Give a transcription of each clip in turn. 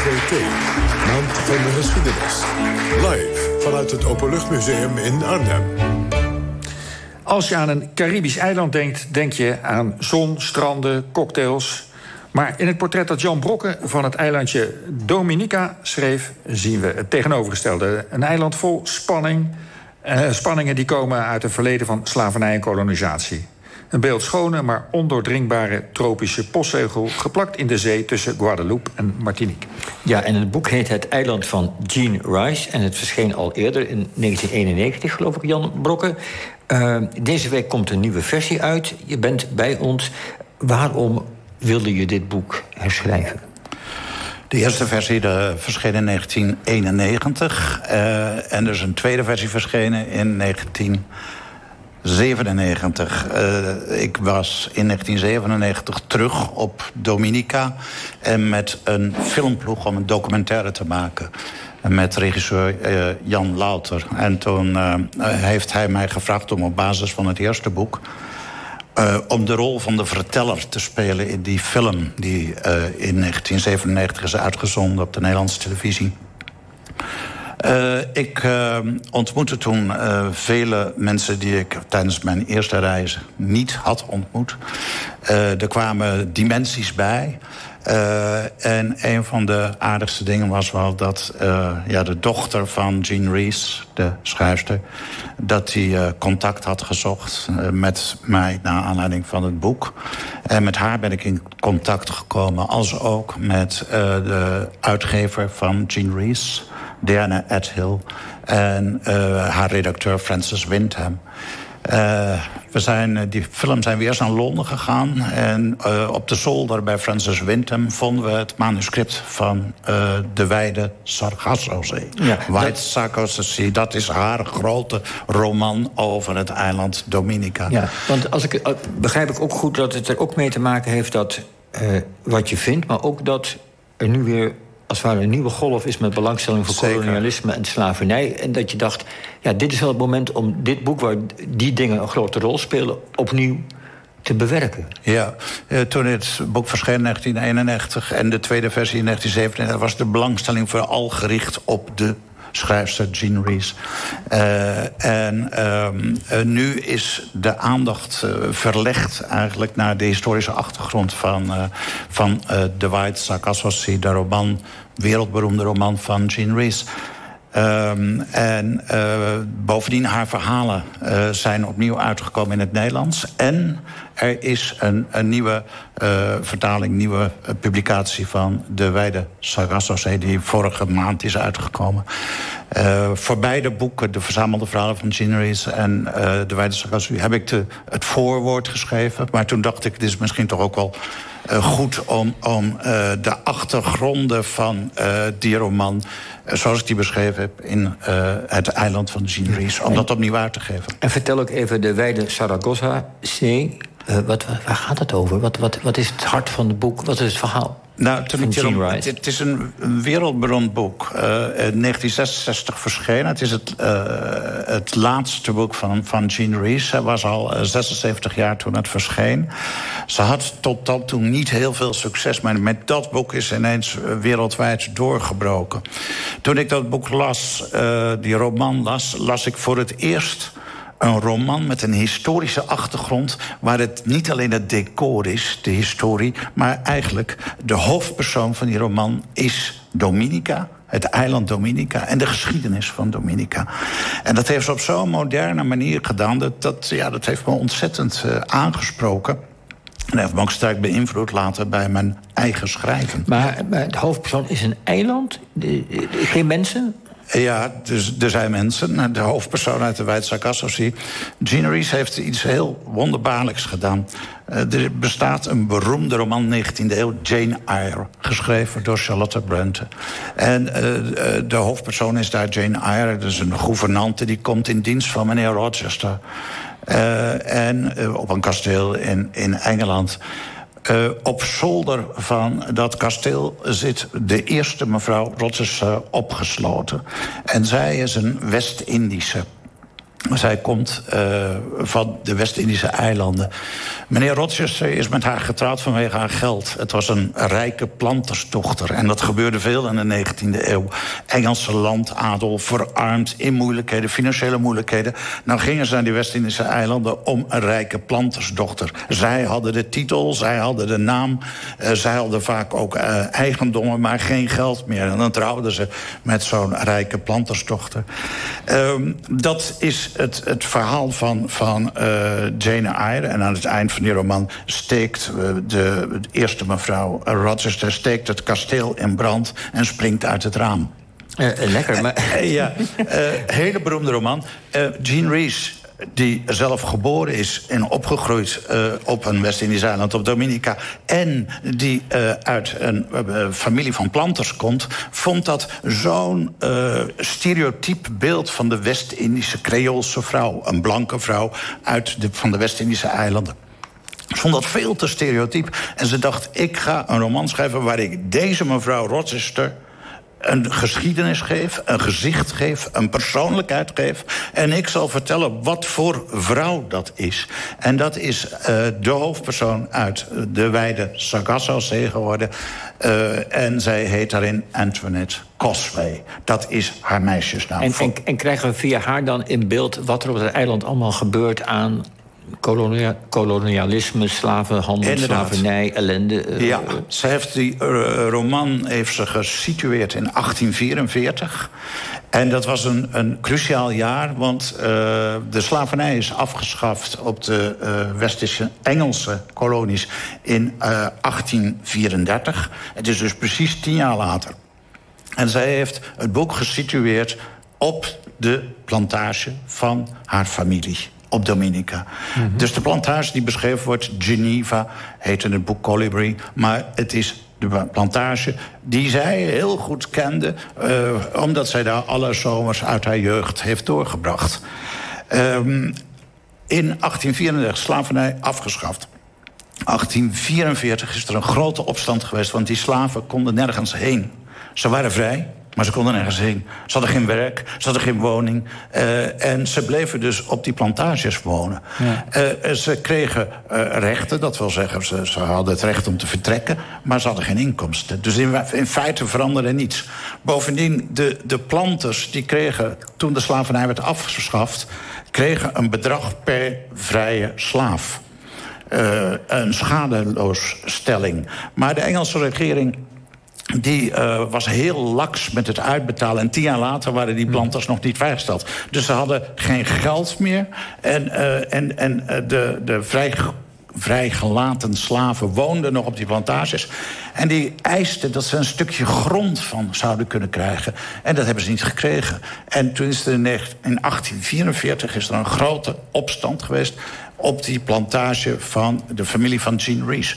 TVT, Maand van de Geschiedenis. Live vanuit het Openluchtmuseum in Arnhem. Als je aan een Caribisch eiland denkt, denk je aan zon, stranden, cocktails. Maar in het portret dat Jan Brokke van het eilandje Dominica schreef, zien we het tegenovergestelde. Een eiland vol spanning. Eh, spanningen die komen uit een verleden van slavernij en kolonisatie. Een beeldschone, maar ondoordringbare tropische postzegel... geplakt in de zee tussen Guadeloupe en Martinique. Ja, en het boek heet Het eiland van Jean Rice... en het verscheen al eerder in 1991, geloof ik, Jan Brokke. Uh, deze week komt een nieuwe versie uit. Je bent bij ons. Waarom wilde je dit boek herschrijven? De eerste versie de, verscheen in 1991. Uh, en er is een tweede versie verschenen in 19... 97. Uh, ik was in 1997 terug op Dominica... en met een filmploeg om een documentaire te maken met regisseur uh, Jan Louter. En toen uh, heeft hij mij gevraagd om op basis van het eerste boek... Om de rol van de verteller te spelen in die film... die in 1997 is uitgezonden op de Nederlandse televisie. Uh, ik uh, ontmoette toen uh, vele mensen die ik tijdens mijn eerste reis niet had ontmoet. er kwamen dimensies bij. en een van de aardigste dingen was wel dat ja, de dochter van Jean Rees, de schrijfster... dat hij contact had gezocht met mij naar aanleiding van het boek. En met haar ben ik in contact gekomen, als ook met de uitgever van Jean Rees... Diana Athill en uh, haar redacteur Francis Windham. Uh, we zijn, uh, die film zijn we eerst naar Londen gegaan. En uh, op de zolder bij Francis Windham vonden we het manuscript van De Wijde Sargassozee. Ja, White dat... Sargassozee, dat is haar grote roman over het eiland Dominica. Ja, want als ik, begrijp ik ook goed dat het er ook mee te maken heeft dat wat je vindt, maar ook dat er nu weer als het ware een nieuwe golf is met belangstelling voor kolonialisme en slavernij. En dat je dacht, ja, dit is wel het moment om dit boek, waar die dingen een grote rol spelen, opnieuw te bewerken. Ja, eh, toen het boek verscheen in 1991 en de tweede versie in 1997... was de belangstelling vooral gericht op de schrijfster Jean Rees. Uh, en uh, nu is de aandacht uh, verlegd eigenlijk naar de historische achtergrond van, van The White Sargasso de roman, wereldberoemde roman van Jean Rees. Um, en uh, bovendien, haar verhalen uh, zijn opnieuw uitgekomen in het Nederlands. En er is een, een nieuwe uh, vertaling, nieuwe publicatie van De Wijde Sargassozee... die vorige maand is uitgekomen. Voor beide boeken, de verzamelde verhalen van Gineris en De Wijde Sargassozee... heb ik de, het voorwoord geschreven. Maar toen dacht ik, dit is misschien toch ook wel... Uh, goed om, om de achtergronden van die roman zoals ik die beschreven heb, in het eiland van de Ginries. Om dat opnieuw uit te geven. En vertel ook even de wijde Saragossa-zee. Uh, wat, waar gaat het over? Wat, wat, wat is het hart van het boek? Wat is het verhaal? Nou, het, het is een wereldberoemd boek. Uh, in 1966 verschenen. Het is het, uh, het laatste boek van, van Jean Rees. Zij was al 76 jaar toen het verscheen. Ze had tot dan toe niet heel veel succes... maar met dat boek is ineens wereldwijd doorgebroken. Toen ik dat boek las, die roman las... las ik voor het eerst een roman met een historische achtergrond... waar het niet alleen het decor is, de historie... maar eigenlijk de hoofdpersoon van die roman is Dominica het eiland Dominica en de geschiedenis van Dominica. En dat heeft ze op zo'n moderne manier gedaan... dat, dat, ja, dat heeft me ontzettend uh, aangesproken. En heeft me ook sterk beïnvloed later bij mijn eigen schrijven. Maar, maar de hoofdpersoon is een eiland? Geen mensen? Ja, dus er zijn mensen. De hoofdpersoon uit de Wijd Jean Rees heeft iets heel wonderbaarlijks gedaan. Uh, er bestaat een beroemde roman 19e eeuw, Jane Eyre... geschreven door Charlotte Bronte. En uh, de hoofdpersoon is daar Jane Eyre. Is een gouvernante die komt in dienst van meneer Rochester. En op een kasteel in, in Engeland... Uh, op zolder van dat kasteel zit de eerste mevrouw uh, opgesloten. En zij is een West-Indische. Zij komt uh, van de West-Indische eilanden. Meneer Rochester is met haar getrouwd vanwege haar geld. Het was een rijke plantersdochter. En dat gebeurde veel in de 19e eeuw. Engelse landadel, verarmd, in moeilijkheden, financiële moeilijkheden. Nou gingen ze naar die West-Indische eilanden om een rijke plantersdochter. Zij hadden de titel, zij hadden de naam. Uh, zij hadden vaak ook uh, eigendommen, maar geen geld meer. En dan trouwden ze met zo'n rijke plantersdochter. Uh, dat is het, het verhaal van, van Jane Eyre. En aan het eind van die roman steekt de, de eerste mevrouw Rochester... steekt het kasteel in brand en springt uit het raam. Uh, lekker, maar... Uh, ja, hele beroemde roman. Jean Rees die zelf geboren is en opgegroeid op een West-Indisch eiland, op Dominica... en die uit een familie van planters komt... vond dat zo'n stereotyp beeld van de West-Indische Creoolse vrouw... een blanke vrouw uit de, van de West-Indische eilanden. Vond dat veel te stereotyp. En ze dacht, ik ga een roman schrijven... waar ik deze mevrouw Rochester een geschiedenis geef, een gezicht geef, een persoonlijkheid geef. En ik zal vertellen wat voor vrouw dat is. En dat is uh, de hoofdpersoon uit de wijde Sargasso-zee geworden. Uh, en zij heet daarin Antoinette Cosway. Dat is haar meisjesnaam. En, en, en krijgen we via haar dan in beeld wat er op het eiland allemaal gebeurt aan Kolonia kolonialisme, slavenhandel, Inderdaad. slavernij, ellende. Uh, ja, ze heeft die uh, roman heeft ze gesitueerd in 1844. En dat was een, een cruciaal jaar, want uh, de slavernij is afgeschaft op de Westische Engelse kolonies in 1834. Het is dus precies tien jaar later. En zij heeft het boek gesitueerd op de plantage van haar familie op Dominica. Mm -hmm. Dus de plantage die beschreven wordt, Geneva, heet in het boek Colibri... maar het is de plantage die zij heel goed kende... Uh, omdat zij daar alle zomers uit haar jeugd heeft doorgebracht. Um, in 1834 slavernij afgeschaft. 1844 is er een grote opstand geweest... want die slaven konden nergens heen. Ze waren vrij, maar ze konden nergens heen. Ze hadden geen werk, ze hadden geen woning. Uh, en ze bleven dus op die plantages wonen. Ja. Uh, ze kregen uh, rechten, dat wil zeggen, ze, ze, hadden het recht om te vertrekken... maar ze hadden geen inkomsten. Dus in, in feite veranderde niets. Bovendien, de, de planters die kregen, toen de slavernij werd afgeschaft... kregen een bedrag per vrije slaaf. een schadeloosstelling. Maar de Engelse regering die uh, was heel laks met het uitbetalen. En tien jaar later waren die planters nog niet vrijgesteld. Dus ze hadden geen geld meer. En, uh, en, en de, de vrij, vrijgelaten slaven woonden nog op die plantages. En die eisten dat ze een stukje grond van zouden kunnen krijgen. En dat hebben ze niet gekregen. En toen is er in 1844 is er een grote opstand geweest... op die plantage van de familie van Jean Rees.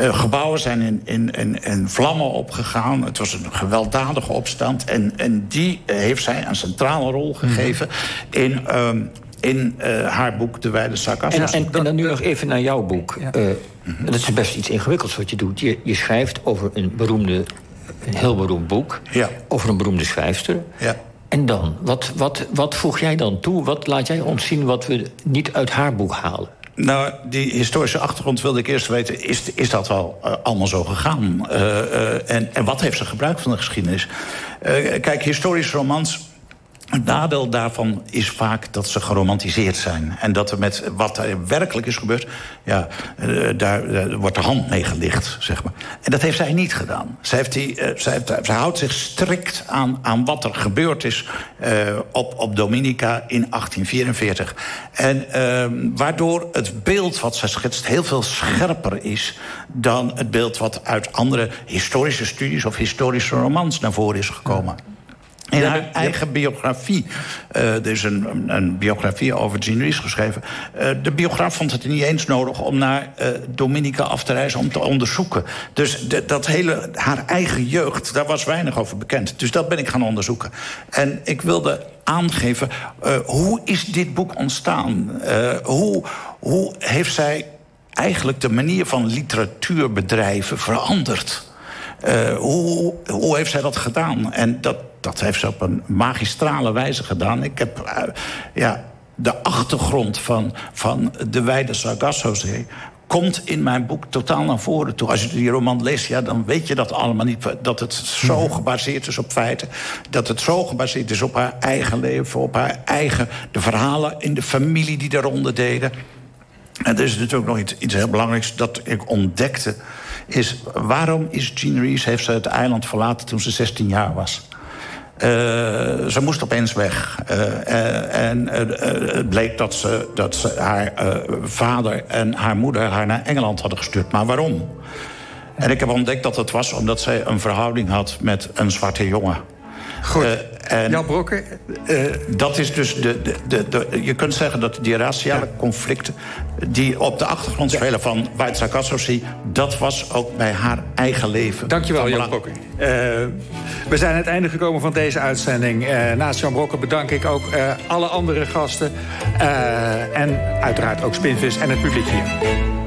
Uh, gebouwen zijn in, in, in, in, vlammen opgegaan. Het was een gewelddadige opstand. En, en die uh, heeft zij een centrale rol gegeven mm. in... Um, in uh, haar boek De Wijde Sargasso. En, en, en, dan nu nog even naar jouw boek. Ja. Mm -hmm. Dat is best iets ingewikkelds wat je doet. Je, je schrijft over een beroemde, een heel beroemd boek. Ja. Over een beroemde schrijfster. Ja. En dan? Wat, wat, wat voeg jij dan toe? Wat laat jij ons zien wat we niet uit haar boek halen? Nou, die historische achtergrond wilde ik eerst weten... is, is dat wel uh, allemaal zo gegaan? Uh, uh, en, en wat heeft ze gebruikt van de geschiedenis? kijk, historische romans het nadeel daarvan is vaak dat ze geromantiseerd zijn. En dat er met wat er werkelijk is gebeurd... ja, uh, daar wordt de hand mee gelicht, zeg maar. En dat heeft zij niet gedaan. Zij, heeft uh, zij, houdt zich strikt aan, aan wat er gebeurd is... op, op Dominica in 1844. En waardoor het beeld wat zij schetst heel veel scherper is... dan het beeld wat uit andere historische studies... of historische romans naar voren is gekomen. Ja. In haar eigen biografie. Uh, er is een, een, biografie over Jean Rees geschreven. Uh, de biograaf vond het niet eens nodig om naar uh, Dominica af te reizen om te onderzoeken. Dus de, dat hele, haar eigen jeugd, daar was weinig over bekend. Dus dat ben ik gaan onderzoeken. En ik wilde aangeven, hoe is dit boek ontstaan? hoe, hoe heeft zij eigenlijk de manier van literatuur bedrijven veranderd? hoe, hoe heeft zij dat gedaan? En dat, dat heeft ze op een magistrale wijze gedaan. Ik heb uh, ja, de achtergrond van, van de wijde Sargassozee komt in mijn boek totaal naar voren toe. Als je die roman leest, ja, dan weet je dat allemaal niet. Dat het zo mhm. gebaseerd is op feiten. Dat het zo gebaseerd is op haar eigen leven, op haar eigen... de verhalen in de familie die daaronder deden. En er is natuurlijk nog iets, iets heel belangrijks dat ik ontdekte... is waarom is Jean Rees, heeft ze het eiland verlaten toen ze 16 jaar was... Uh, ze moest opeens weg. Uh, en het bleek dat, ze, dat ze haar vader en haar moeder haar naar Engeland hadden gestuurd. Maar waarom? En ik heb ontdekt dat het was omdat zij een verhouding had met een zwarte jongen. Goed. En Jan Brokken? Uh, dat is dus de, de, de, Je kunt zeggen dat die raciale conflicten... die op de achtergrond spelen van Weitza Kassossi... dat was ook bij haar eigen leven. Dankjewel, Jan Brokken. Uh, we zijn aan het einde gekomen van deze uitzending. Uh, naast Jan Brokken bedank ik ook alle andere gasten. en uiteraard ook Spinvis en het publiek hier.